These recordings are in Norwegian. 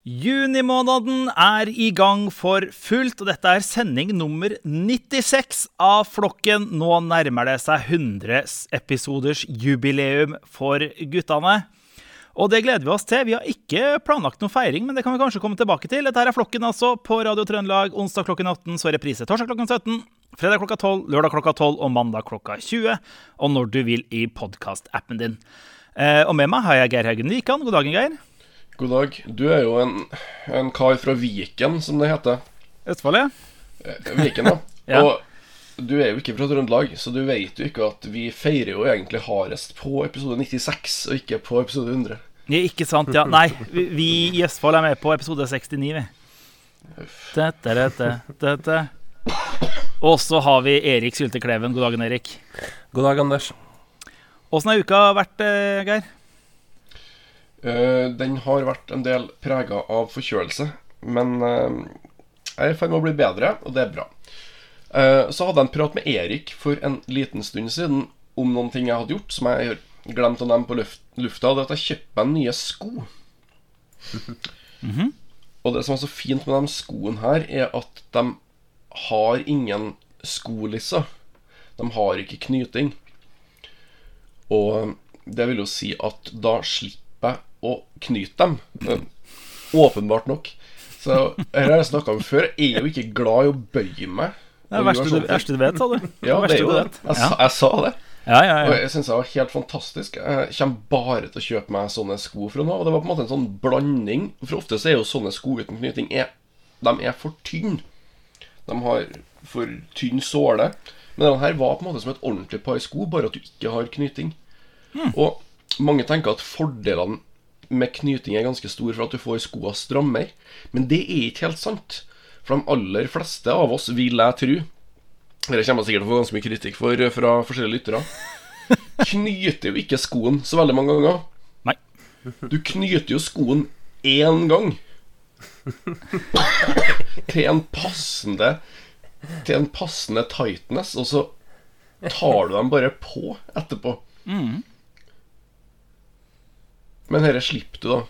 Junimåneden er i gang for fullt, og dette er sending nummer 96 av flokken. Nå nærmer det seg 100 episoders jubileum for guttene. Og det gleder vi oss til. Vi har ikke planlagt noen feiring, men det kan vi kanskje komme tilbake til. Dette er flokken altså på Radio Trøndelag onsdag klokken 18, så reprise torsdag klokken 17, fredag klokka 12, lørdag klokka 12 og mandag klokka 20. Og når du vil i podkastappen din. Eh, og med meg har jeg Geir Haugen Wikan. God dagen, Geir. God dag. Du er jo en, en kar fra Viken, som det heter. Østfold, ja. Eh, Viken, ja. Ja. Og du er jo ikke fra Trøndelag, så du vet jo ikke at vi feirer jo egentlig hardest på episode 96, og ikke på episode 100. Ja, ikke sant, ja. Nei, vi, vi i Østfold er med på episode 69, vi. Dette, dette, dette. Og så har vi Erik Sylte Kleven. God dagen, Erik. God dag, Anders. Åssen har uka vært, eh, Geir? Eh, den har vært en del prega av forkjølelse, men eh, jeg er i ferd med å bli bedre, og det er bra. Eh, så hadde jeg en prat med Erik for en liten stund siden om noen ting jeg hadde gjort som jeg glemte glemt å nevne på luft, lufta. Det er at jeg kjøpte meg nye sko. Og det som er så fint med de skoene her, er at de har ingen skolisser. De har ikke knyting. Og det vil jo si at da slipper å knyte dem. Eh, Åpenbart nok. Så her har jeg snakka om før. Jeg er jo ikke glad i å bøye meg. Det er det verste du, verste du vet, sa du. Ja, det er jo det. Jeg, Ja, jeg sa det. ja, ja. Og jeg syns det var helt fantastisk. Jeg kommer bare til å kjøpe meg sånne sko fra nå. Og det var på en måte en sånn blanding. For ofte så er jo sånne sko uten knyting er, De er for tynne. De har for tynn såle. Men den her var på en måte som et ordentlig par sko, bare at du ikke har knyting. Og mange tenker at fordelene med knyting er ganske stor for at du får skoene strammere. Men det er ikke helt sant. For de aller fleste av oss, vil jeg tro Dette kommer jeg sikkert til å få ganske mye kritikk for fra forskjellige lyttere. Knyter jo ikke skoen så veldig mange ganger. Nei. Du knyter jo skoen én gang. til en passende Til en passende tightness, og så tar du dem bare på etterpå. Men dette slipper du, da.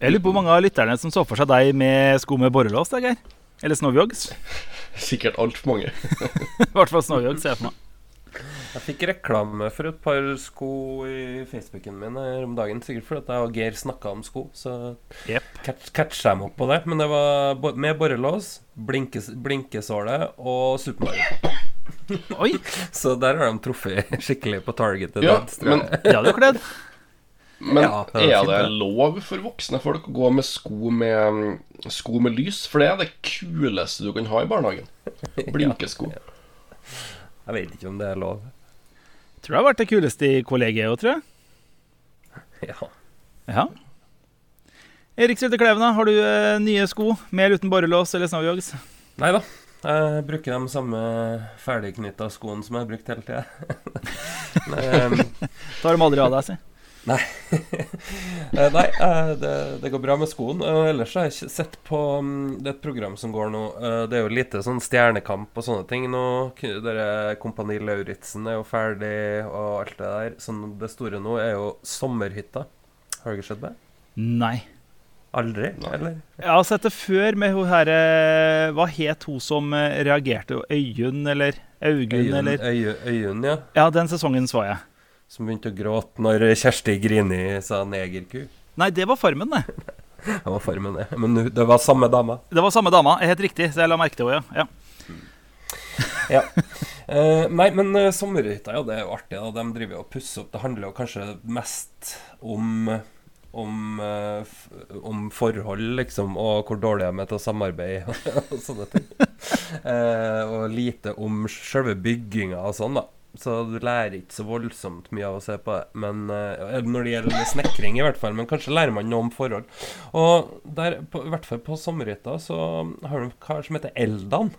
Jeg lurer på hvor mange av lytterne som så for seg deg med sko med borrelås, da, Geir. Eller Snowyogs. Sikkert altfor mange. I hvert fall Snowyogs, ser jeg for meg. Jeg fikk reklame for et par sko i Facebooken min her om dagen. Sikkert fordi jeg og Geir snakka om sko, så catch, catcha jeg meg opp på det. Men det var med borrelås, blinkes, blinkesåle og Super Mario. Oi, Så der har de truffet skikkelig på targetet. Ja, men, ja, det er kledd. Men Ja, det er, er fint, det det. lov for voksne folk å gå med sko med, sko med lys? For det er det kuleste du kan ha i barnehagen. Blinkesko. Jeg vet ikke om det er lov. Tror det har vært det kuleste i kollegiet òg, tror jeg. Ja. Ja. Erik Sylte Kleven, har du eh, nye sko med eller uten borrelås eller Snowyogs? Nei da. Jeg bruker de samme ferdigknytta skoene som jeg har brukt hele tida. Tar dem aldri av deg, si. Eh, Nei, eh, det, det går bra med skoen. Eh, ellers har jeg ikke sett på mm, Det er et program som går nå. Det er jo lite sånn stjernekamp og sånne ting nå. Dere Kompani Lauritzen er jo ferdig, og alt det der. Sånn, det store nå er jo Sommerhytta. Har dere sett det? Nei. Aldri? Nei. Eller? Jeg har sett det før med hun herre Hva het hun som reagerte? Øyunn, eller Augunn, eller Øyunn, ja. Ja, den sesongen så jeg. Som begynte å gråte når Kjersti Grini sa negerku. Nei, det var Farmen, det. Det var farmen, det. Men det var samme dama. Det var samme dama. Helt riktig, så jeg la merke til henne, ja. ja. Eh, nei, men uh, sommerhytta, ja, det er jo artig. da De driver jo og pusser opp. Det handler jo kanskje mest om om, uh, om forhold, liksom, og hvor dårlig de er til å samarbeide og sånne ting. Eh, og lite om selve bygginga og sånn, da. Så du lærer ikke så voldsomt mye av å se på det. Men eh, Når det gjelder snekring, i hvert fall. Men kanskje lærer man noe om forhold. Og der, på, i hvert fall på sommerhytta, så har du en kar som heter Eldan.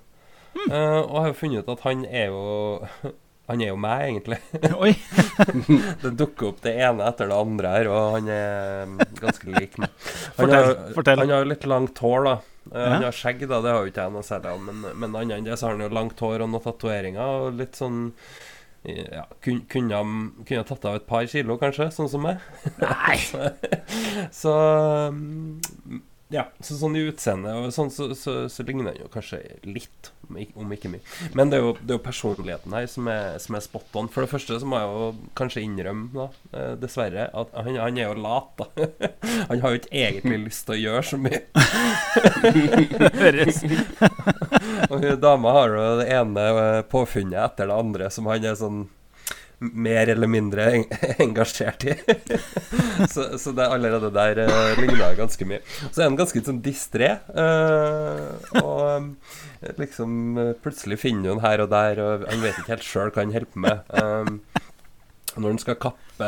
Eh, og jeg har funnet ut at han er jo Han er jo meg, egentlig. Oi. Det dukker opp det ene etter det andre her, og han er mm, ganske lik meg. Han. Han har jo litt langt hår, da. Uh, Ja. Han har skjegg, da, det har jo ikke jeg noe særlig av. Men, men annet enn det så har han jo langt hår og noen tatoveringer, og litt sånn ja, kun- kunne kunne tatt av et par kilo, kanskje, sånn som meg. Nei. så mm, Ja, så sånn i utseendet sånn, så, så, så ligner han jo kanskje litt, om ikke, mye. Men det er, jo, det er jo personligheten her som er, som er spot on. For det første så må jeg jo kanskje innrømme, da, eh, dessverre, at han, han er jo lat, da. Han har jo ikke egentlig lyst til å gjøre så mye. Høres Og dama har jo det ene eh, påfunnet etter det andre som han er sånn mer eller mindre en engasjert i. så, så det allerede der uh, ligner ganske mye. Så er han ganske sånn distré. Uh, og um, liksom uh, plutselig finner hun her og der, og han vet ikke helt sjøl hva han holder på med. Um, når han skal kappe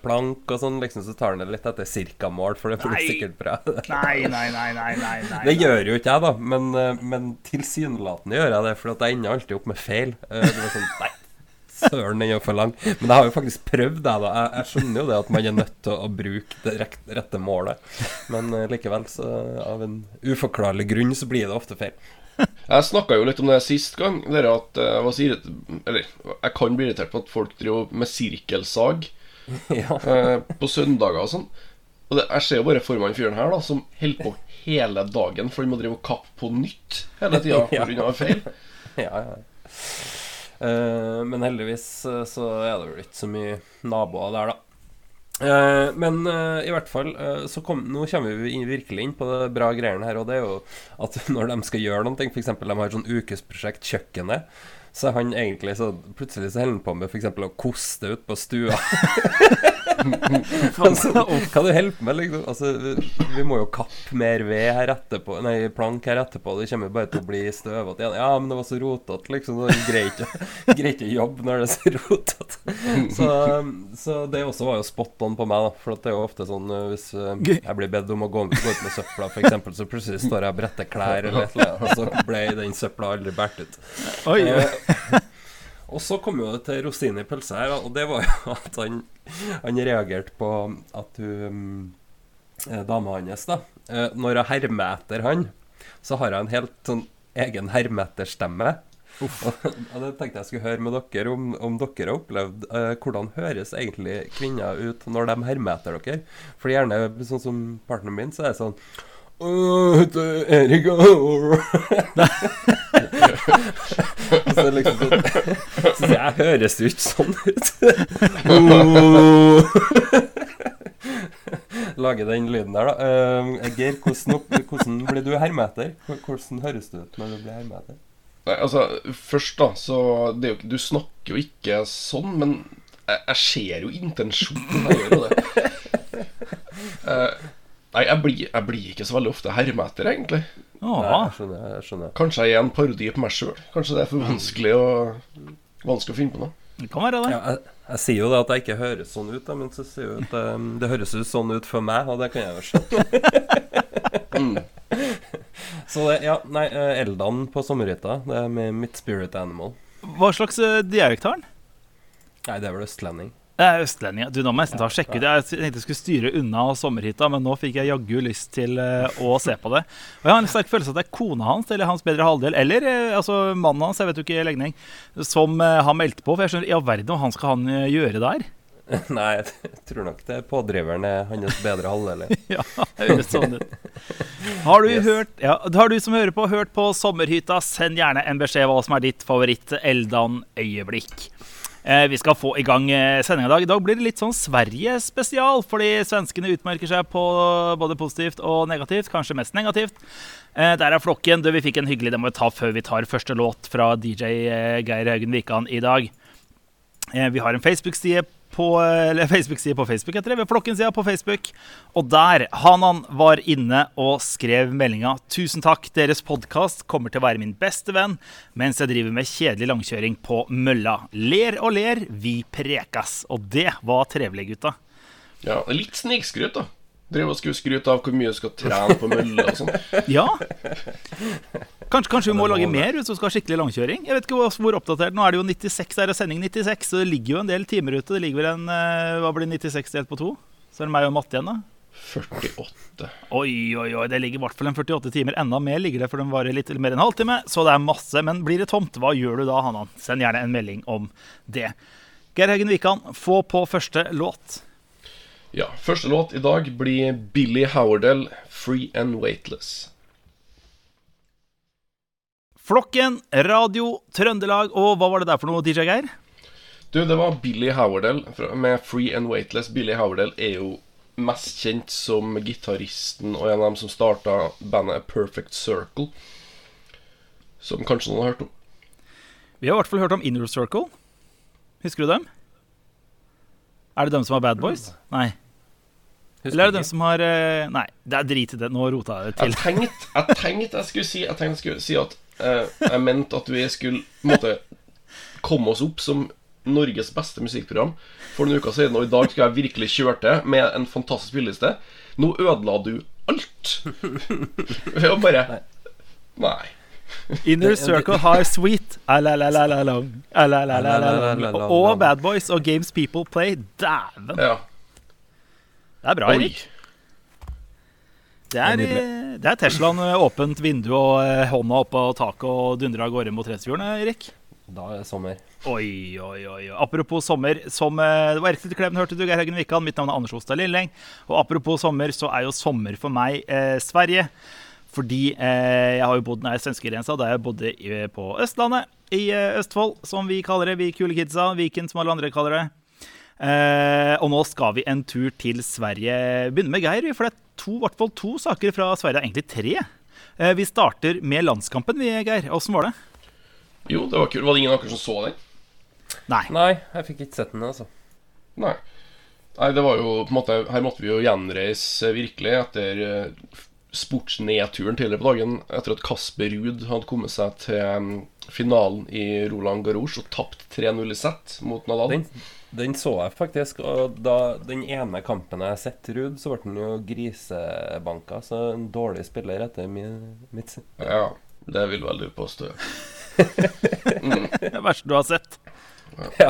plank og sånn, liksom, så tar han det litt etter cirkamål, for det blir sikkert bra. Nei, nei, nei, nei, nei, nei. Det gjør jo ikke jeg, da, men, men tilsynelatende gjør jeg det, for jeg ender alltid opp med feil. Eh, Det var sånn, nei, søren, den er for lang. Men jeg har jo faktisk prøvd det, da. Jeg, jeg skjønner jo det at man er nødt til å bruke det rette målet. Men eh, likevel, så av en uforklarlig grunn, så blir det ofte feil. Jeg snakka jo litt om det sist gang. Det at eh, jeg var så Eller jeg kan bli irritert på at folk driver med sirkelsag ja. eh, på søndager og sånn. Og det, jeg ser jo bare for meg han fyren her da som holder på hele dagen, for han må drive og kappe på nytt hele tida Ja. pga. feil. ja, ja. Eh, men heldigvis eh, så er det vel ikke så mye naboer der, da. Eh, men eh, i hvert fall eh, så kom, Nå kommer vi virkelig inn på det bra greiene her. Og det er jo at når de skal gjøre noe, f.eks. de har et sånn ukesprosjekt Kjøkkenet, så er han egentlig så Plutselig så holder han på med f.eks. å koste ut på stua. altså, hva du holder på med, liksom? Altså, vi, vi må jo kappe mer ved her etterpå Nei, plank her etterpå. Det kommer bare til å bli støvete igjen. Ja, men det var så rotete, liksom. Det greier ikke, å jobbe når det er så rotete. Så, så det også var jo spot on på meg, da. For det er jo ofte sånn uh, hvis uh, jeg blir bedt om å gå, gå ut med søpla, f.eks., så plutselig står jeg og bretter klær eller et eller annet, og så ble den søpla aldri båret ut. Oi, oi. Og så kom jo det til rosinen i pølsa her, og det var jo at han, han reagerte på at hun eh, dama hans, da eh, Når hun hermer etter han, så har hun en helt sånn egen hermeetterstemme. Og, og det tenkte jeg skulle høre med dere om, om dere har opplevd eh, hvordan høres egentlig kvinner ut når de hermer etter dere. For gjerne sånn som partneren min, så er det sånn Er Erika Og så liksom sånn Så jeg høres jo ikke sånn ut. Lage den lyden der, da. Uh, Geir, hvordan, hvordan blir du hermeter? Hvordan høres du ut når du blir hermeter? Nei, altså, først da, så det er jo, ikke- Du snakker jo ikke sånn, men jeg, jeg ser jo intensjonen. Jeg gjør jo det. Eh, nei, jeg blir, jeg blir ikke så veldig ofte hermeter, egentlig. Nei, jeg skjønner. jeg skjønner Kanskje jeg er en parodi på meg sjøl. Kanskje det er for vanskelig å, vanskelig å finne på noe. det kan være det. ja, jeg, jeg sier jo det at jeg ikke høres sånn ut, da, men så sier jeg jo at um, det høres ut sånn ut for meg, og det kan jeg jo skjønne. Så det, ja, nei, eh, Eldan på sommerhytta, det er med mitt spirit animal. Hva slags eh, dialekt har han? Nei, det er vel østlending. Det er østlending. Du, nå må jeg nesten ta og sjekke ut. Jeg tenkte jeg skulle styre unna sommerhytta, men nå fikk jeg jaggu lyst til eh, å se på det. Og jeg har en sterk følelse av at det er kona hans eller hans bedre halvdel, eller eh, altså mannen hans, jeg vet jo ikke legning, som han har meldt på. For jeg skjønner i all verden hva han skal han eh, gjøre der? Nei, jeg tror nok det er pådriveren er hans bedre halvdel. Ja, det høres sånn ut. Har du, Yes. hørt, ja, har du som hører på, hørt på Sommerhytta, send gjerne en beskjed hva som er ditt favoritt-Eldan-øyeblikk. Eh, vi skal få i gang eh, sendinga i dag. I dag blir det litt sånn Sverige-spesial, fordi svenskene utmerker seg på både positivt og negativt. Kanskje mest negativt. Eh, der er flokken. Du, vi fikk en hyggelig Det må vi ta før vi tar første låt fra DJ Geir Haugen Wikan i dag. Vi har en Facebook-side på, Facebook-side på Facebook, heter det. Ved Flokken-sida på Facebook. Og der, Hanan var inne og skrev meldinga 'Tusen takk, deres podkast kommer til å være min beste venn mens jeg driver med kjedelig langkjøring på mølla. Ler og ler, vi prekas. Og det var trevelig, gutta. Ja, Litt snikskryt, da. Driver og skulle skryte av hvor mye du skal trene på mølle og sånn. Ja. Kanskje, kanskje vi må lage mer hvis du skal ha skikkelig langkjøring? Jeg vet ikke hvor, hvor oppdatert Nå er det jo 96, det er sending 96, så det ligger jo en del timer ute. Det ligger vel en eh, Hva blir 96 delt på to? Så er det meg og matte igjen, da. 48. Oi, oi, oi, det ligger i hvert fall en 48 timer. Enda mer ligger det, for den varer litt mer enn en halvtime. Så det er masse. Men blir det tomt, hva gjør du da, Hanan? Send gjerne en melding om det. Geir Haugen Wikan, få på første låt. Ja, Første låt i dag blir Billy Howardell, 'Free and Weightless'. Flokken, Radio Trøndelag, og hva var det der for noe, DJ Geir? Du, det var Billy Howardell med 'Free and Weightless'. Billy Howardell er jo mest kjent som gitaristen og en av dem som starta bandet A Perfect Circle. Som kanskje noen har hørt om. Vi har i hvert fall hørt om Inner Circle. Husker du dem? Er det dem som har Bad Boys? Nei. Husker Eller er det dem som har eh, Nei, det er drit i det. Nå rota jeg det Jeg tenkte jeg, tenkte jeg skulle si Jeg tenkte jeg skulle si at uh, Jeg mente at vi skulle måtte komme oss opp som Norges beste musikkprogram for noen uker siden, og i dag skal jeg virkelig kjøre til med en fantastisk spilleliste. Nå ødela du alt. Ved å bare Nei. Inner Circle har Sweet, og Bad Boys og Games People Play. Dæven! Det er bra, Erik. Det er, eh, det er Teslaen med åpent vindu og eh, hånda oppå taket og dundrer av gårde mot Rettsfjorden, eh, Erik. Da er det sommer. Oi, oi, oi. Apropos sommer, som eh, det var Erik Kleven, hørte du, Geir Haugen Wikan. Mitt navn er Anders Ostad Lilleng. Og apropos sommer, så er jo sommer for meg eh, Sverige. Fordi eh, jeg har jo bodd nær svenskegrensa da jeg bodde i, på Østlandet, i eh, Østfold, som vi kaller det. Vi kule kidsa. Viken, som alle andre kaller det. Eh, og nå skal vi en tur til Sverige. Begynner med Geir, for det er to, i hvert fall to saker fra Sverige. Egentlig tre. Eh, vi starter med landskampen, vi, Geir. Åssen var det? Jo, det var kult. Var det ingen av dere som så den? Nei. Nei, jeg fikk ikke sett den, altså. Nei. Nei, det var jo på en måte Her måtte vi jo gjenreise virkelig etter eh, sportsnedturen tidligere på dagen. Etter at Kasper Ruud hadde kommet seg til mm, finalen i Roland Garros og tapt 3-0 i sett mot Nadal. Den, den så jeg faktisk, og da den ene kampen jeg har sett Ruud, så ble han jo grisebanka. Så en dårlig spiller etter min, mitt syn. Ja, det vil vel du påstå. Det verste du har sett. Ja.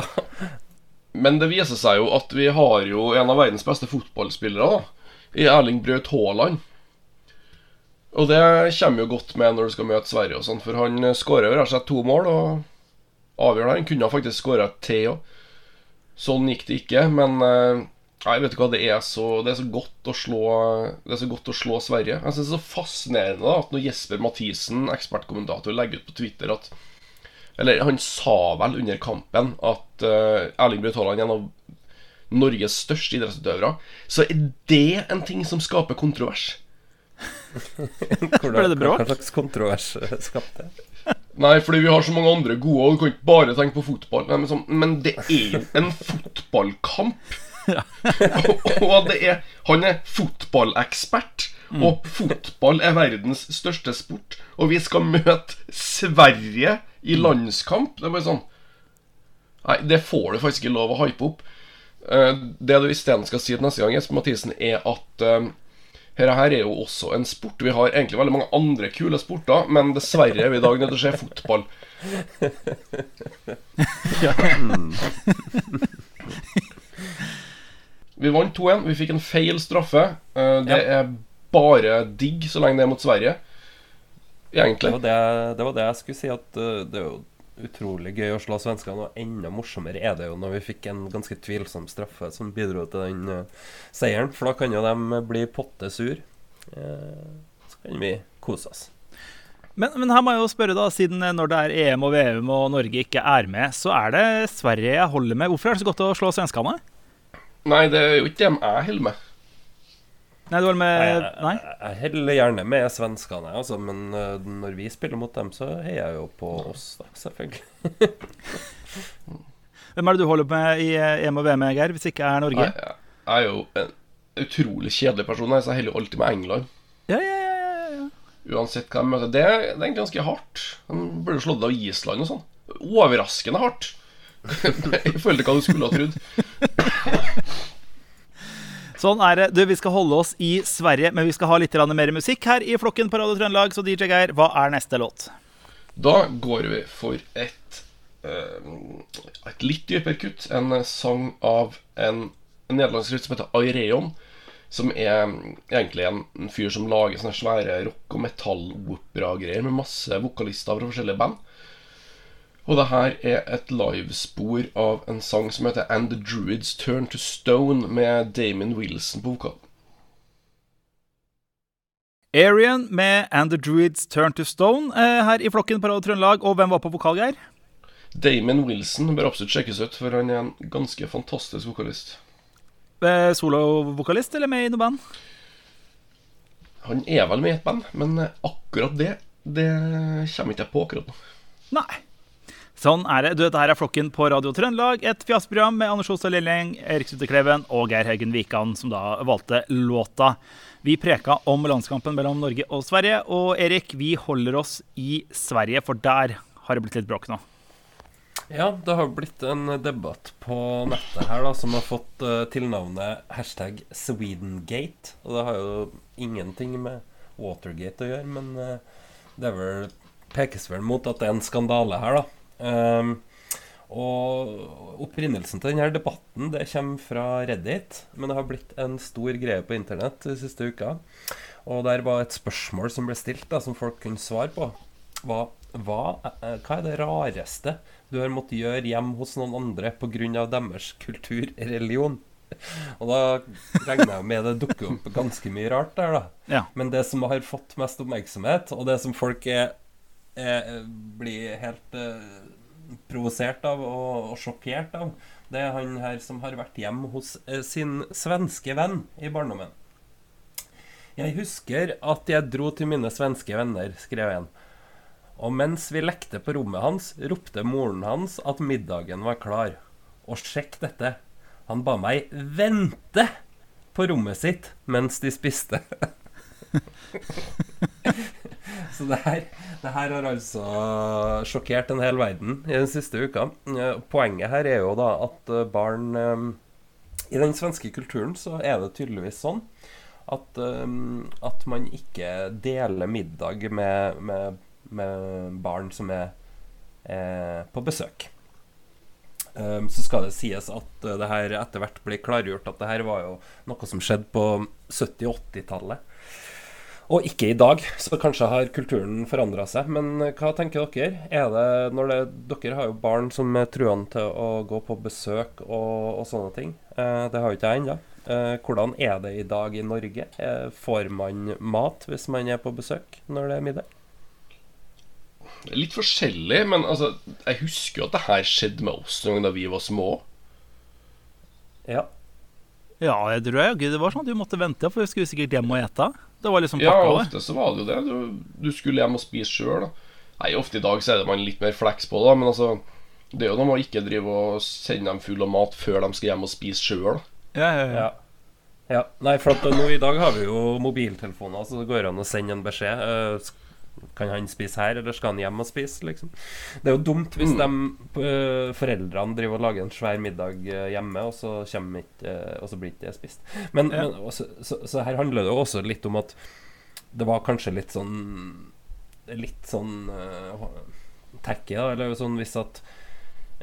Men det viser seg jo at vi har jo en av verdens beste fotballspillere, da. I Erling Braut Haaland. Og det kommer jo godt med når du skal møte Sverige og sånn, for han skårer jo rett og slett to mål og avgjør det. Han kunne faktisk skåra tre òg. Sånn gikk det ikke, men eh, Nei, vet du hva, det er så, det er så godt å slå Det er så godt å slå Sverige. Jeg synes det er så fascinerende at når Jesper Mathisen, ekspertkommentator, legger ut på Twitter at Eller han sa vel under kampen at uh, Erling Braut Haaland er en av Norges største idrettsutøvere. Så er det en ting som skaper kontrovers. Ble det bråk? Hva slags kontrovers eh, skapte det? Nei, fordi vi har så mange andre gode, og du kan ikke bare tenke på fotball. Nei, men, så, men det er jo en fotballkamp. og, og det er Han er fotballekspert. Og fotball er verdens største sport. Og vi skal møte Sverige i landskamp. Det er bare sånn Nei, det får du faktisk ikke lov å hype opp. Eh, det du isteden skal si til neste gang, Jesper Mathisen, er at uh, her, her er jo også en sport. Vi har egentlig veldig mange andre kule sporter, men dessverre er vi i dag nødt til å se fotball. Vi vant 2-1. Vi fikk en feil straffe. Eh, Det er bare digg så lenge det er mot Sverige. Det Egentlig. var det, det var det jeg skulle si, at eh, det er jo utrolig gøy å slå svenskene, og enda morsommere er det jo når vi fikk en ganske tvilsom straffe som bidro til den uh, seieren, for da kan jo de bli potte sur. Uh, så kan vi kose oss. Men, men her må jeg jo spørre, da, siden eh, når det er EM og VM og Norge ikke er med, så er det Sverige jeg holder med. Hvorfor er det så godt å slå svenskene? Nei, det er jo ikke dem jeg holder med. Nei, det var med Jeg, Nei? jeg, jeg heller gjerne med svenskene, altså, men uh, når vi spiller mot dem, så heier jeg jo på oss, da, selvfølgelig. Hvem er det du holder med i eh, EM og VM, Geir, hvis ikke er Norge? Jeg, jeg er jo en utrolig kjedelig person, jeg, så jeg heller jo alltid med England. Ja, ja, ja, ja, ja. Uansett hva jeg møter. Det, det er egentlig ganske hardt. De burde slått av Island og sånn. Overraskende hardt. I forhold til hva du skulle ha trodd. Sånn er det. Du, Vi skal holde oss i Sverige, men vi skal ha litt mer musikk her i flokken på Radio Trøndelag. Så DJ Geir, hva er neste låt? Da går vi for et eh, Et litt dypere kutt. En sang av en, nederlandsk gutt som heter Aireon. Som er egentlig en, en fyr som lager sånne svære rock- og metallopera-greier med masse vokalister fra forskjellige band. Og det her er et livespor av en sang som heter And the Druids Turn to Stone, med Damon Wilson på vokal. Arian med And the Druids Turn to Stone eh, her i flokken på Radio Trøndelag. Og hvem var på vokal, Geir? Damon Wilson bør absolutt sjekkes ut, for han er en ganske fantastisk vokalist. Eh, Solovokalist eller med i noe band? Han er vel med i et band, men akkurat det Det kommer ikke jeg på akkurat nå. Nei. Sånn er det. Du, dette her er Flokken på Radio Trøndelag. Et fjasprogram med Anders Osa Lilleng, Erik Sutte Kleven og Geir Haugen Wikan, som da valgte låta. Vi preka om landskampen mellom Norge og Sverige. Og Erik, vi holder oss i Sverige, for der har det blitt litt bråk nå. Ja, det har blitt en debatt på nettet her da som har fått uh, tilnavnet hashtag Swedengate. Og det har jo ingenting med Watergate å gjøre, men uh, det er vel, pekes vel mot at det er en skandale her, da. Um, og opprinnelsen til denne debatten det kommer fra Reddit, men det har blitt en stor greie på internett de siste uka. Og der var et spørsmål som ble stilt, da, som folk kunne svare på. Hva, hva, eh, hva er det rareste du har måttet gjøre hjemme hos noen andre pga. deres kultur, religion? Og da regner jeg med det dukker opp ganske mye rart der, da. Ja. Men det som har fått mest oppmerksomhet, og det som folk er, er, blir helt uh, provosert av og, og, sjokkert av, det er han her som har vært hjemme hos uh, sin svenske venn i barndommen. Jeg husker at jeg dro til mine svenske venner, skrev en. Og mens vi lekte på rommet hans, ropte moren hans at middagen var klar. Og sjekk dette. Han ba meg vente på rommet sitt mens de spiste. Så det her, det her, har altså sjokkert en hel verden i den siste uka. Poenget her er jo da at barn I den svenske kulturen så er det tydeligvis sånn at, at man ikke deler middag med, med, med barn som er, er på besøk. Så skal det sies at det her etter hvert blir klargjort at det her var jo noe som skjedde på 70-80-tallet. Og ikke i dag, så kanskje har kulturen forandra seg. Men hva tenker dere? Er det, når det, dere har jo barn som er truende til å gå på besøk og, og sånne ting. Eh, det har jo ikke jeg ennå. hvordan er det i dag i Norge? får man mat hvis man er på besøk når det er middag? Litt forskjellig, men altså, jeg husker jo at det her skjedde med oss noen da vi var små. Ja. Ja, jeg tror jeg, det var sånn at du måtte vente, for vi skulle sikkert hjem og ete. Det var liksom Ja, ofte så var det jo det. Du, du skulle hjem og spise sjøl. Nei, ofte i dag så er det man litt mer fleks på, da. Men altså, det er jo noe med å ikke drive og sende dem full av mat før de skal hjem og spise sjøl. Ja, ja, ja. ja. Ja, nei, for at nå I dag har vi jo mobiltelefoner, så det går an å sende en beskjed. Uh, kan han spise her, eller skal han hjem og spise? Liksom. Det er jo dumt hvis Mm. de, uh, foreldrene driver og lager en svær middag uh, hjemme, og så, ikke, uh, og så blir ikke det spist. Men, Ja. men også, så, så her handler det jo også litt om at det var kanskje litt sånn Litt sånn uh, tacky, da. Eller sånn hvis at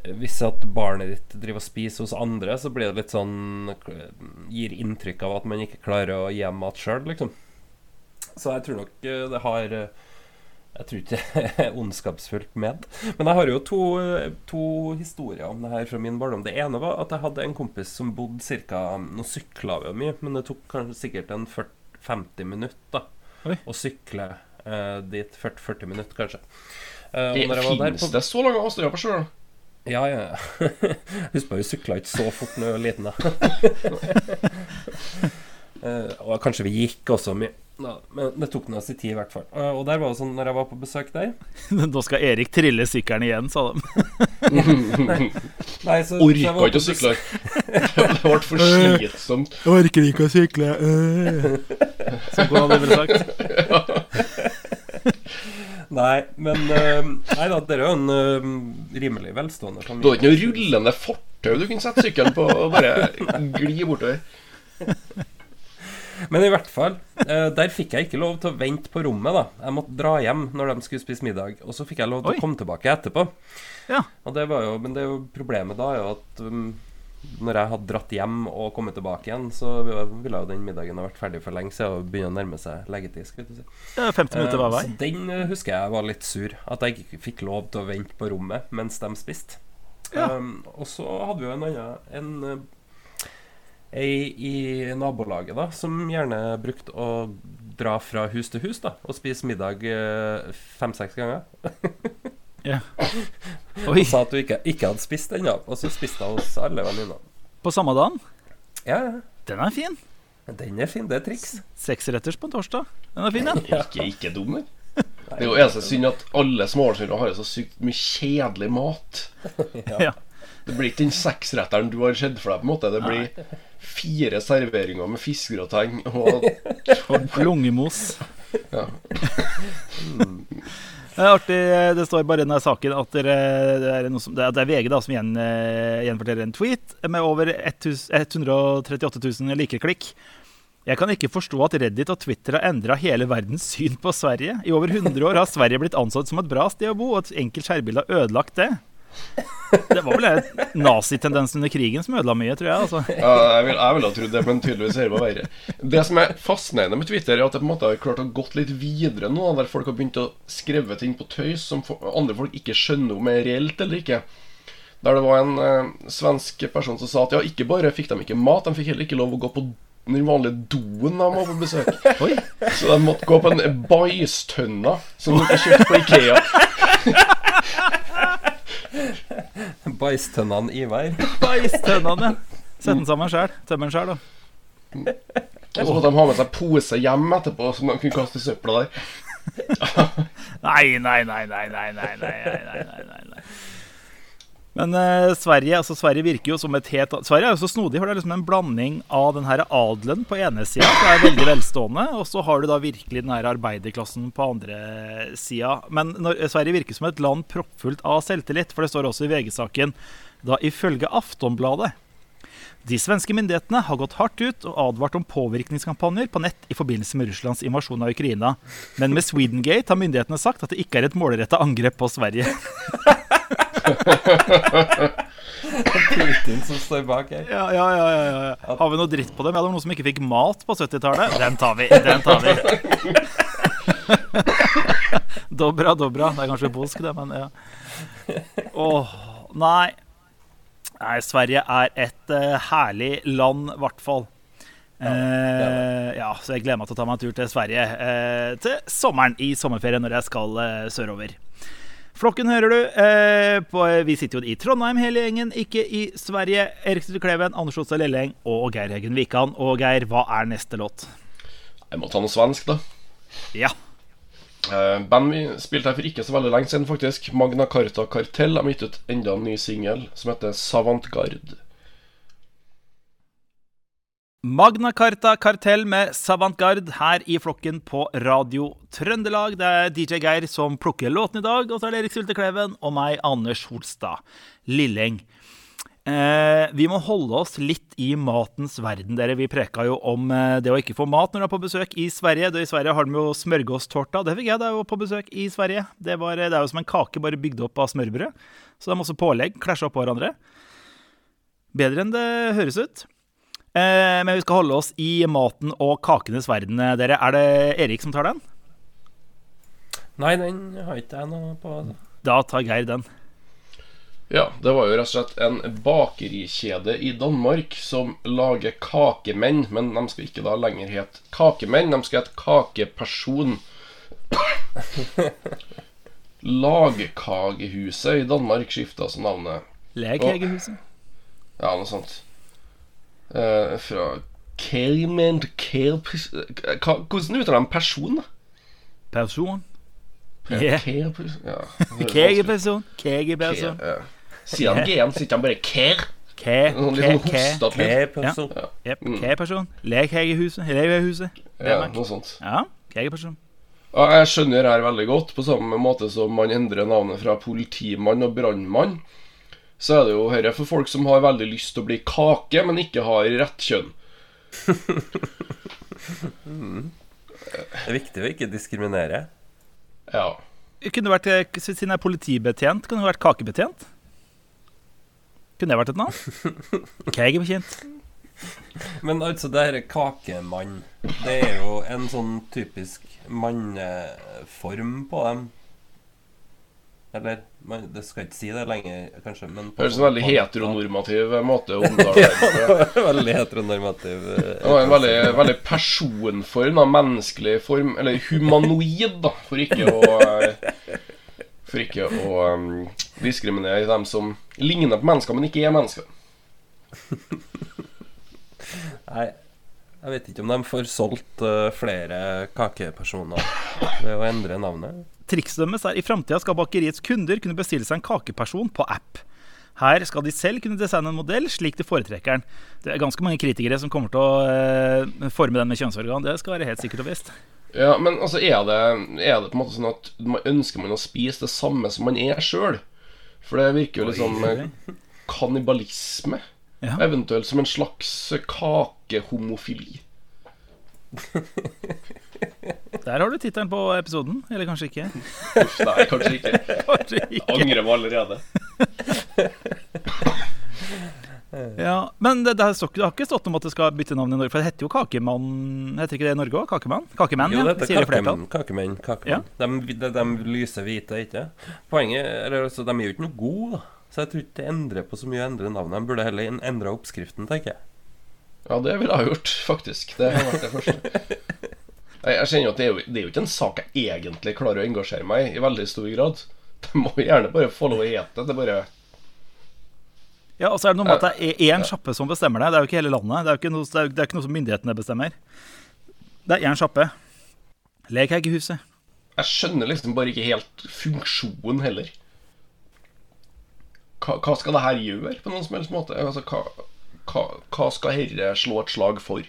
hvis at barnet ditt driver og spiser hos andre, så blir det litt sånn Gir inntrykk av at man ikke klarer å gi mat sjøl, liksom. Så jeg tror nok eh, det har eh, Jeg tror ikke det er ondskapsfullt ment. Men jeg har jo to, to historier om det her fra min barndom. Det ene var at jeg hadde en kompis som bodde ca. Nå sykla vi jo mye, men det tok kanskje sikkert en 40, 50 minutter da, Oi. å sykle eh, dit. 40, 40 minutter, kanskje. Eh, Det Fins på- det så lange avstander på sjøen? ja, ja. ja. Husk på, vi sykla ikke så fort da jeg var liten, da. Eh, og kanskje vi gikk også mye. Da, men det tok nå sin tid, i hvert fall. Eh, og der var det sånn, når jeg var på besøk der Nå skal Erik trille sykkelen igjen, sa de. Nei, nei, så jeg Orka var ikke å sykle. Det ble for slitsomt. Orker ikke å sykle. Som kona hadde ville sagt. Nei, men eh, Nei da, dere er jo en eh, rimelig velstående Du familie. har ikke noe rullende fortau du kunne sette sykkelen på og bare gli bortover. Men i hvert fall, eh, der fikk jeg ikke lov til å vente på rommet. da Jeg måtte dra hjem når de skulle spise middag. Og så fikk jeg lov til Oi. å komme tilbake etterpå. Ja. Og det var jo, Men det er jo problemet da er jo at um, Når jeg hadde dratt hjem og kommet tilbake igjen, så ville jo den middagen ha vært ferdig for lenge siden og begynne å nærme seg leggetid. Vet du. si. Ja, er 50 minutter hver Eh, vei. Så den eh, husker jeg var litt sur. At jeg ikke fikk lov til å vente på rommet mens de spiste. Ja. Um, og så hadde vi jo en annen En Ei i nabolaget da som gjerne brukte å dra fra hus til hus da og spise middag eh, fem-seks ganger. Ja. Oi, Og sa at du ikke, ikke hadde spist ennå. Og så spiste hun hos alle venninnene. på samme dagen? Ja, ja. Den er fin. Den er fin. Det er triks. Seksretters på en torsdag. Den er fin, den. Ikke, ikke dum, den. Det er jo eneste synd at alle småbarnsforeldre har jo så sykt mye kjedelig mat. Ja. Det blir ikke den seksretteren du har sett for deg. på en måte Det blir fire serveringer med fiskegrateng og Og lungemos. ja. Det er artig, det står bare i denne saken at det, er noe som, det er VG da, som gjen, eh, gjenforteller en tweet med over 138 000 likeklikk. Jeg kan ikke forstå at Reddit og Twitter har endra hele verdens syn på Sverige. I over 100 år har Sverige blitt ansett som et bra sted å bo, og et enkelt skjærbilde har ødelagt det. Det var vel nazitendensen under krigen som ødela mye, tror jeg. altså. Ja, jeg vil- ha trodd det, men tydeligvis er det bare verre. Det som er fascinerende med Twitter, er at det på en måte har klart å gått litt videre nå, der folk har begynt å skrive ting på tøys som andre folk ikke skjønner om er reelt eller ikke. Der det var en eh, svensk person som sa at ja, ikke bare fikk de ikke mat, de fikk heller ikke lov å gå på den vanlige doen de var på besøk. Oi. Så de måtte gå på en bæsjtønne som de kjøpte på Ikea. Bæsjtønnene Ivar. Beistønnene, ja. Sett den sammen sjøl. Tøm den sjøl, da. Og så måtte de ha med seg pose hjem etterpå som de kunne kaste søpla der. Nei, nei, nei, nei, nei, nei, nei, nei, nei, nei, nei. Men uh, Sverige altså Sverige virker jo som et helt Sverige er jo så snodig, for det er liksom en blanding av den her adelen på ene sida, som er veldig velstående, og så har du da virkelig den her arbeiderklassen på andre sida. Men når, Sverige virker som et land proppfullt av selvtillit, for det står også i VG-saken da ifølge Aftonbladet de svenske myndighetene har gått hardt ut og advart om påvirkningskampanjer på nett i forbindelse med Russlands invasjon av Ukraina. Men med Swedengate har myndighetene sagt at det ikke er et målretta angrep på Sverige. Putin som står bak her. Ja, ja, ja, ja, ja. Har vi noe dritt på dem? Ja, det var noen som ikke fikk mat på 70-tallet. Den tar vi. Den tar vi. dobra, dobra. Det er kanskje polsk, det, men ja. Åh, nei. Nei, Sverige er et uh, herlig land, i hvert fall. Eh, ja, så jeg gleder meg til å ta meg en tur til Sverige eh, til sommeren i sommerferien når jeg skal eh, sørover. Flokken hører du. Eh, på, vi sitter jo i Trondheim hele gjengen, ikke i Sverige. Erik Stude Kleven, Anders Otstad Lelleng og Geir Heggen Wikan. Og Geir, hva er neste låt? Jeg må ta noe svensk, da. Ja. Eh, band vi spilte her for ikke så veldig lenge siden, faktisk. Magna Carta Kartell har gitt ut enda en ny singel som heter Savantgard. Magna Carta Kartell med Savantgard her i flokken på Radio Trøndelag. Det er DJ Geir som plukker låten i dag, og så er det Erik Sultekleven og meg, Anders Holstad Lilleng. Eh, vi må holde oss litt i matens verden, dere. Vi preka jo om eh, det å ikke få mat når du er på besøk i Sverige. I Sverige har de jo smørgåstårta. Det fikk jeg da jeg var på besøk i Sverige. Det, var, det er jo som en kake bare bygd opp av smørbrød. Så det er også pålegg. Klasja oppå hverandre. Bedre enn det høres ut. Eh, men vi skal holde oss i maten og kakenes verden, eh, dere. Er det Erik som tar den? Nei, den har ikke jeg noe på. Da tar Geir den. Ja, det var jo rett og slett en bakerikjede i Danmark som lager kakemenn, men de skal ikke da lenger hete kakemenn, de skal hete kakeperson. Lagkagehuset i Danmark skifta altså navnet. Leghegehuset. Ja, noe sånt. Eh, fra eh, Kermend Hvordan uttaler han person? Person? Kegeperson. Ja. Kegeperson. Kegeperson. Ke, ja. Sier han GM, sitter han bare Ker. Sånn kegeperson. Mm. Kegeperson. Lekhegehuset. Levehuset. Ja, noe sånt. Ja, Kegeperson. Jeg skjønner det her veldig godt, på samme måte som man endrer navnet fra politimann og brannmann så er det jo dette for folk som har veldig lyst til å bli kake, men ikke har rett kjønn. Det er viktig å ikke diskriminere. Ja. Kunne vært, eh, Siden jeg er politibetjent, kunne du vært kakebetjent? Kunne det vært et navn? Kegebekjent. Men altså, det her kakemann Det er jo en sånn typisk manneform på dem. Eller man, Det skal ikke si det lenger, kanskje, men på- Høres en veldig heteronormativ måte å omtale det på. Veldig heteronormativ. eh, Det var en veldig, veldig personform, da, menneskelig form, eller humanoid, da, for ikke å eh, For ikke å um, diskriminere dem som ligner på mennesker, men ikke er mennesker. Nei, jeg vet ikke om de får solgt uh, flere kakepersoner ved å endre navnet. Trikset deres er i framtida skal bakeriets kunder kunne bestille seg en kakeperson på app. Her skal de selv kunne designe en modell slik de foretrekker den. Det er ganske mange kritikere som kommer til å eh, forme den med kjønnsorgan. Det skal være helt sikkert og visst. Ja, Men altså, er det, er det på en måte sånn at man ønsker man å spise det samme som man er sjøl? For det virker jo litt sånn eh, kannibalisme. Ja. Eventuelt som en slags kakehomofili. Der har du tittelen på episoden. Eller kanskje ikke. Uff, nei, kanskje ikke. Kanskje ikke. Jeg Angrer meg allerede. Ja, Men det, det, har stått, det har ikke stått om at det skal bytte navn i Norge. For det heter jo Kakemann Heter ikke det i Norge òg? Kakemann? Kakemenn, Jo, ja. det heter Sier Kakemann, Kakemann kakemenn. Kakemenn. kakemenn. De, de, de lyser hvite, ikke Poenget er altså, De er jo ikke noe gode, da. Så jeg tror ikke det endrer på så mye å endre navnet. De burde heller endre oppskriften, tenker jeg. Ja, det ville jeg ha gjort, faktisk. Det har vært det første. Jeg kjenner at det er jo, det er jo ikke en sak jeg egentlig klarer å engasjere meg i i veldig stor grad. De må gjerne bare få lov å ete det. Det er bare Ja, og så er det noe med at det er én sjappe som bestemmer det. Det er jo ikke hele landet. Det er jo ikke noe, det er, det ikke noe som myndighetene bestemmer. Det er én sjappe. Lekeggehuset. Jeg skjønner liksom bare ikke helt funksjonen heller. Hva, hva skal det her gjøre, på noen som helst måte? Altså, hva, hva, hva skal herre slå et slag for?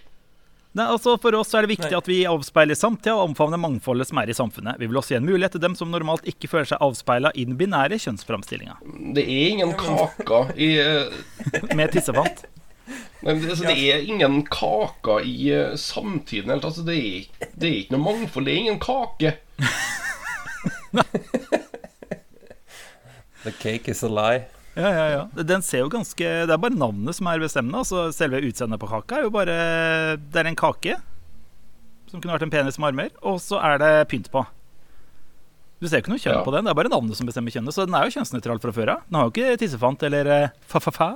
Nei, altså For oss er det viktig Nei. at vi avspeiler samtida og omfavner mangfoldet som er i samfunnet. Vi vil også gi en mulighet til dem som normalt ikke føler seg avspeila i den binære kjønnsframstillinga. Det er ingen kaker i eh, Med tissefant. Nei, men det, altså, det er ingen kaker i eh, samtiden. helt, Altså, det, er, det er ikke noe mangfold. Det er ingen kake. The cake is a lie. Ja, ja, ja. Den ser jo ganske Det er bare navnet som er bestemmende. Altså Selve utseendet på kaka er jo bare Det er en kake som kunne vært en penis med armer, og så er det pynt på. Du ser jo ikke noe kjønn Ja. på den. Det er bare navnet som bestemmer kjønnet. Så den er jo kjønnsnøytral fra før av. Den har jo ikke tissefant eller eh, fa-fa-fa.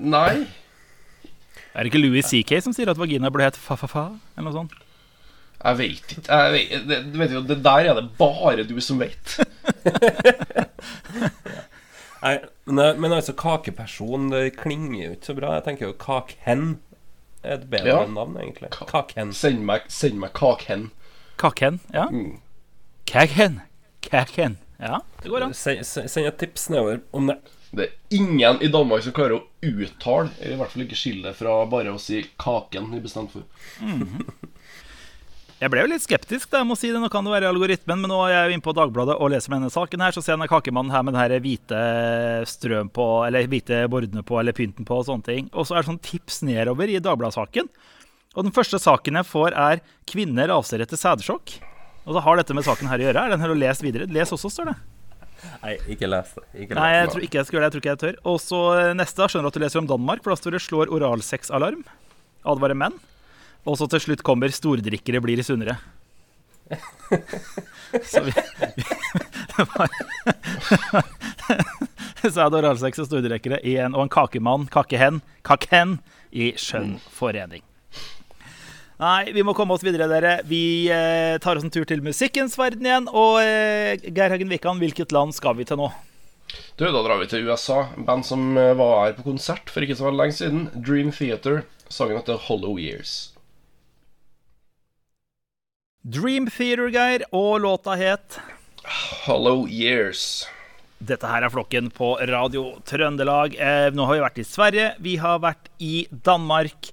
Nei. Er det ikke Louis CK som sier at vagina burde hett fa-fa-fa? Eller noe sånt? Jeg vet ikke. Jeg vet, det, vet jo, det der er det bare du som vet. Nei, men, men altså, kakeperson det klinger jo ikke så bra. Jeg tenker jo kakhen er et bedre Ja. navn, egentlig. Ka- Kakhen. Send meg, send meg kakhen. Kakhen? Ja. Mm. Kakhen. Kakhen. Ja, det går an. Send, et tips nedover om det. Det er ingen i Danmark som klarer å uttale, eller i hvert fall ikke skille det fra bare å si kaken i bestemt for. Jeg ble jo litt skeptisk, da, jeg må si det. Nå kan det være algoritmen, men nå er jeg jo inne på Dagbladet og leser med denne saken her, så ser jeg denne kakemannen her med den hvite strøm på, eller hvite bordene på, eller pynten på og sånne ting. Og så er det sånn tips nedover i Dagbladet-saken. Og den første saken jeg får, er 'Kvinner avser etter sædsjokk'. Og så har dette med saken her å gjøre. Er den her å lese videre? Les også, står det. Nei, ikke les det. Ikke les Nei, jeg tror ikke jeg skal gjøre det. Jeg tror ikke jeg tør. Og så neste, skjønner du at du leser om Danmark, for da står det 'slår oralsexalarm'. Advarer menn. Og så til slutt kommer 'stordrikkere blir sunnere'. Så vi, vi Så er det oralsex og stordrikkere i en, og en kakemann, kakehen, kakhen, i skjønn forening. Nei, vi må komme oss videre, dere. Vi eh, tar oss en tur til musikkens verden igjen. Og eh, Geir Hagen Wikan, hvilket land skal vi til nå? Du, da drar vi til USA. Band som eh, var her på konsert for ikke så veldig lenge siden. Dream Theater. Sangen heter Hollow Years. Dream Theater, Geir, og låta het Hollow Years. Dette her er flokken på Radio Trøndelag. Eh, nå har vi vært i Sverige, vi har vært i Danmark.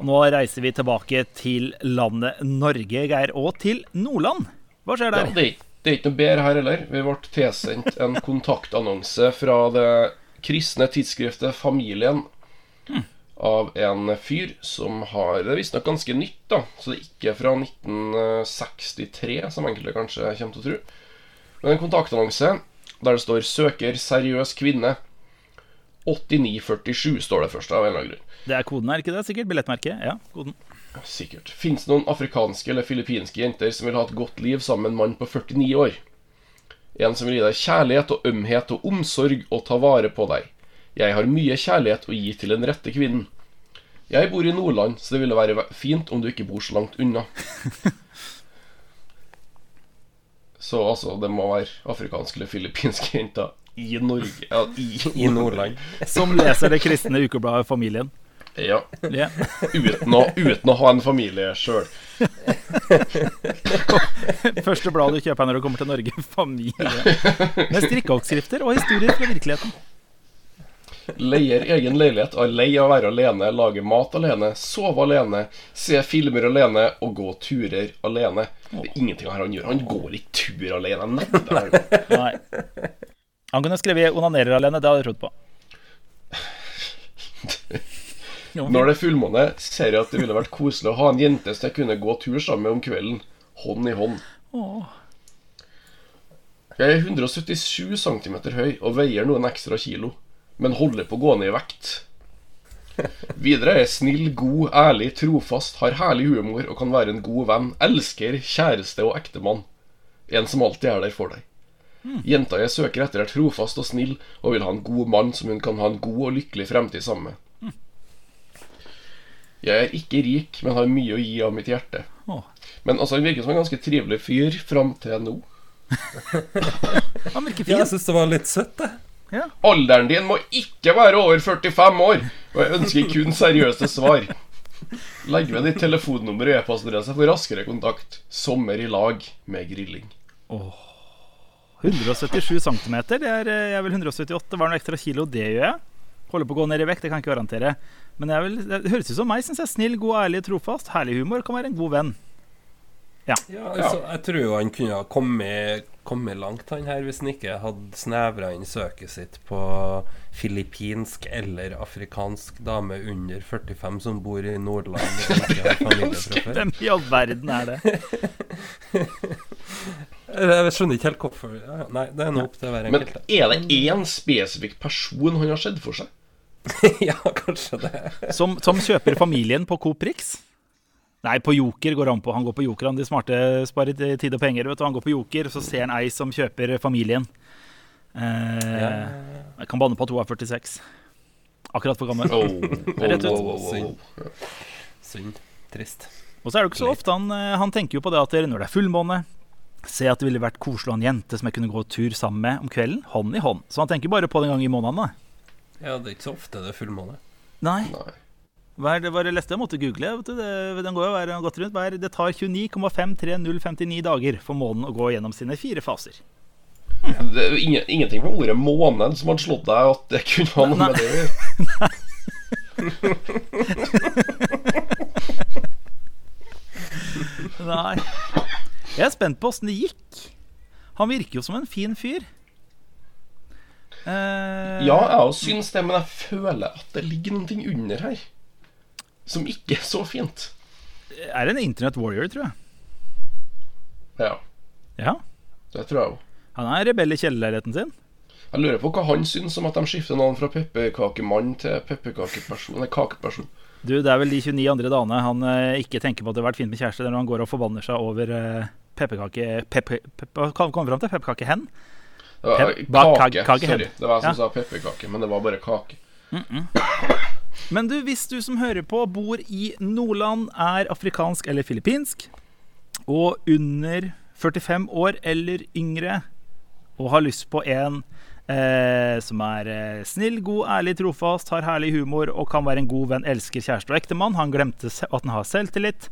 Og nå reiser vi tilbake til landet Norge, Geir, og til Nordland. Hva skjer Ja, der? det, er, ikke- det er ikke noe bedre her heller. Vi ble tilsendt en kontaktannonse fra det kristne tidsskriftet Familien av en fyr som har Det er visstnok ganske nytt, da. Så det er ikke fra 1963, som enkelte kanskje kommer til å tro. Men en kontaktannonse der det står 'Søker seriøs kvinne'. 8947 står det først, av en eller annen grunn. Det er koden, her, ikke det? Sikkert. Billettmerket. Ja, koden. Sikkert. Fins det noen afrikanske eller filippinske jenter som vil ha et godt liv sammen med en mann på 49 år? En som vil gi deg kjærlighet og ømhet og omsorg og ta vare på deg. Jeg har mye kjærlighet å gi til den rette kvinnen. Jeg bor i Nordland, så det ville være fint om du ikke bor så langt unna. Så altså, det må være afrikanske eller filippinske jenter i Norge Ja, i, I Nordland. Som leser det kristne ukebladet Familien. Ja, Ja. uten å, uten å ha en familie sjøl. Første blad du kjøper når du kommer til Norge. Familie. Med strikkeoppskrifter og historier fra virkeligheten. Leier egen leilighet, er lei av å være alene, lage mat alene, sove alene, se filmer alene og gå turer alene. Det er ingenting her han gjør. Han går ikke tur alene. Neppe. Nei. Han kunne skrevet 'onanerer alene'. Det hadde jeg trodd på. Når det er fullmåne, ser jeg at det ville vært koselig å ha en jente som jeg kunne gå tur sammen med om kvelden. Hånd i hånd. Åh. Jeg er 177 cm høy og veier noen ekstra kilo, men holder på å gå ned i vekt. Videre er snill, god, ærlig, trofast, har herlig humor og kan være en god venn, elsker, kjæreste og ektemann. En som alltid er der for deg. Jenta jeg søker etter, er trofast og snill og vil ha en god mann som hun kan ha en god og lykkelig fremtid sammen med. Jeg er ikke rik, men har mye å gi av mitt hjerte. Men altså, han virker som en ganske trivelig fyr fram til nå. Han virker Ja, jeg fin. syns det var litt søtt, det. Ja. Alderen din må ikke være over 45 år, og jeg ønsker kun seriøse svar. Legg ved ditt telefonnummer og e-postadresse for raskere kontakt. Sommer i lag med grilling. 177 cm. Det er, eh, jeg er vel 178. Var noe ekstra kilo? Det gjør jeg. Holder på å gå ned i vekt, det kan jeg ikke garantere. Men jeg vil, det høres ut som meg. Synes jeg Snill, god, ærlig, trofast. Herlig humor. Kan være en god venn. Ja, altså, jeg tror jo han kunne ha kommet, kommet langt, han her, hvis han ikke hadde snevra inn søket sitt på filippinsk eller afrikansk dame under 45 som bor i Nordland. Hvem i all verden er det? Jeg skjønner ikke helt hvorfor. Nei, det er nå opp til hver Men er det én spesifikk person han har sett for seg? ja, kanskje det. Som, som kjøper familien på Coop Rix? Nei, på Joker går han på. Han går på Joker, han de smarte sparer tid og penger. vet du. Han går på Joker, så ser han ei som kjøper familien. Eh, Ja. Jeg kan banne på at hun er 46. Akkurat for gammel. Oh, oh, Rett ut. oh, oh, oh. Synd. Trist. Og så er det jo ikke så ofte han, eh, han tenker jo på det at når det er fullmåne Se at det ville vært koselig å ha en jente som jeg kunne gå tur sammen med om kvelden. Hånd i hånd. Så han tenker bare på det en gang i måneden. da. Ja, det er ikke så ofte det er fullmåne. Nei. Nei. Hva er det, hva er det leste jeg måtte google? Vet du, det, den går jo hver- gått rundt. Hva er, det tar 29,53059 dager for månen å gå gjennom sine fire faser. Det er ingen, ingenting med ordet 'måned' som hadde slått deg at det kunne ha noe med det å gjøre. Nei. Jeg er spent på åssen det gikk. Han virker jo som en fin fyr. Eh, Ja, jeg òg syns det, men jeg føler at det ligger noe under her. Som ikke er så fint. Er en internet warrior, tror jeg. Ja, Ja. det tror jeg òg. Han er rebell i kjellerleiligheten sin. Jeg lurer på hva han syns om at de skifter navn fra pepperkakemann til pepperkakeperson. Nei, kakeperson. Du, Det er vel de 29 andre dagene han eh, ikke tenker på at det har vært fint med kjæreste, når han går og forbanner seg over eh, pepperkake... Pepper, pepper, hva kom vi fram til? Pepperkakehen? Pep- kake, sorry. Det var jeg som Ja. sa pepperkake, men det var bare kake. Men du, hvis du som hører på bor i Nordland, er afrikansk eller filippinsk, og under 45 år eller yngre, og har lyst på en eh, som er eh, snill, god, ærlig, trofast, har herlig humor og kan være en god venn, elsker kjæreste og ektemann, han glemte at han har selvtillit,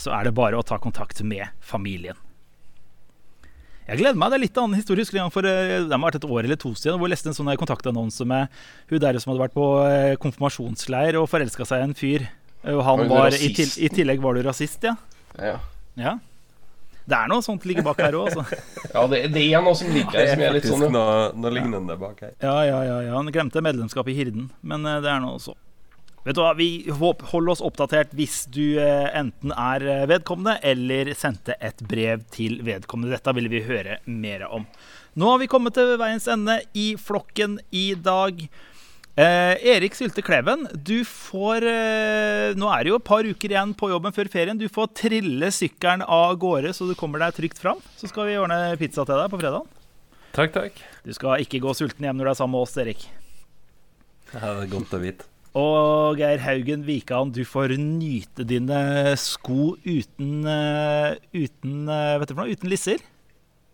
så er det bare å ta kontakt med familien. Jeg gleder meg. Det er litt annen historie. Husker gang for eh, det må ha vært et år eller to siden hvor jeg leste en sånn kontaktannonse med hun der som hadde vært på eh, konfirmasjonsleir og forelska seg i en fyr. Eh, Og han Var var, i, til. I tillegg var du rasist, ja. Ja, ja. Det er noe sånt ligger bak her òg, altså. ja det, det er noe som ligger Det her som er litt sånn noe, noe lignende bak her. Ja, ja, ja, ja. Han glemte medlemskap i Hirden, men det er noe så. Vet du hva, Vi holder oss oppdatert hvis du eh, enten er eh, vedkommende eller sendte et brev til vedkommende. Dette vil vi høre mer om. Nå har vi kommet til veiens ende i flokken i dag. Eh, Erik Sylte Kleven, du får eh, Nå er det jo et par uker igjen på jobben før ferien. Du får trille sykkelen av gårde så du kommer deg trygt fram. Så skal vi ordne pizza til deg på fredag. Takk, takk. Du skal ikke gå sulten hjem når du er sammen med oss, Erik. Ja, det er godt å vite. Og Geir Haugen Vikan, du får nyte dine sko uten eh, Uten eh, vet du for noe, uten lisser.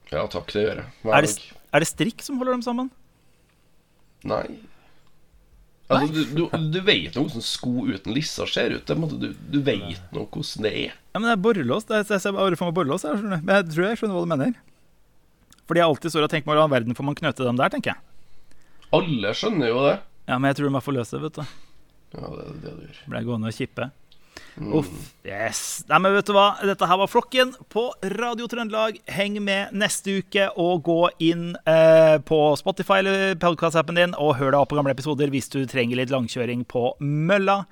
Ja, takk, det gjør jeg. Er det, er det strikk som holder dem sammen? Nei. Altså, du, du, du vet nå hvordan sko uten lisser ser ut. Du, du vet nå hvordan det er. Ja, men det er borrelås. Jeg ser bare for meg borrelås. Jeg, skjønner. Men jeg tror jeg skjønner hva du mener. Fordi jeg alltid står og tenker på hvordan verden får man knøte dem der, tenker jeg. Alle skjønner jo det. Ja, Men jeg tror de er for løse, vet du. Ja, det er det du gjør. Ble gående og kippe. Uff. Yes. Nei, men vet du hva? Dette her var Flokken på Radio Trøndelag. Heng med neste uke, og gå inn eh, på Spotify eller podkast-appen din og hør deg opp på gamle episoder hvis du trenger litt langkjøring på mølla.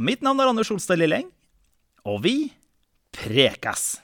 Mitt navn er Anders Solstad Lilleng, og vi prekas!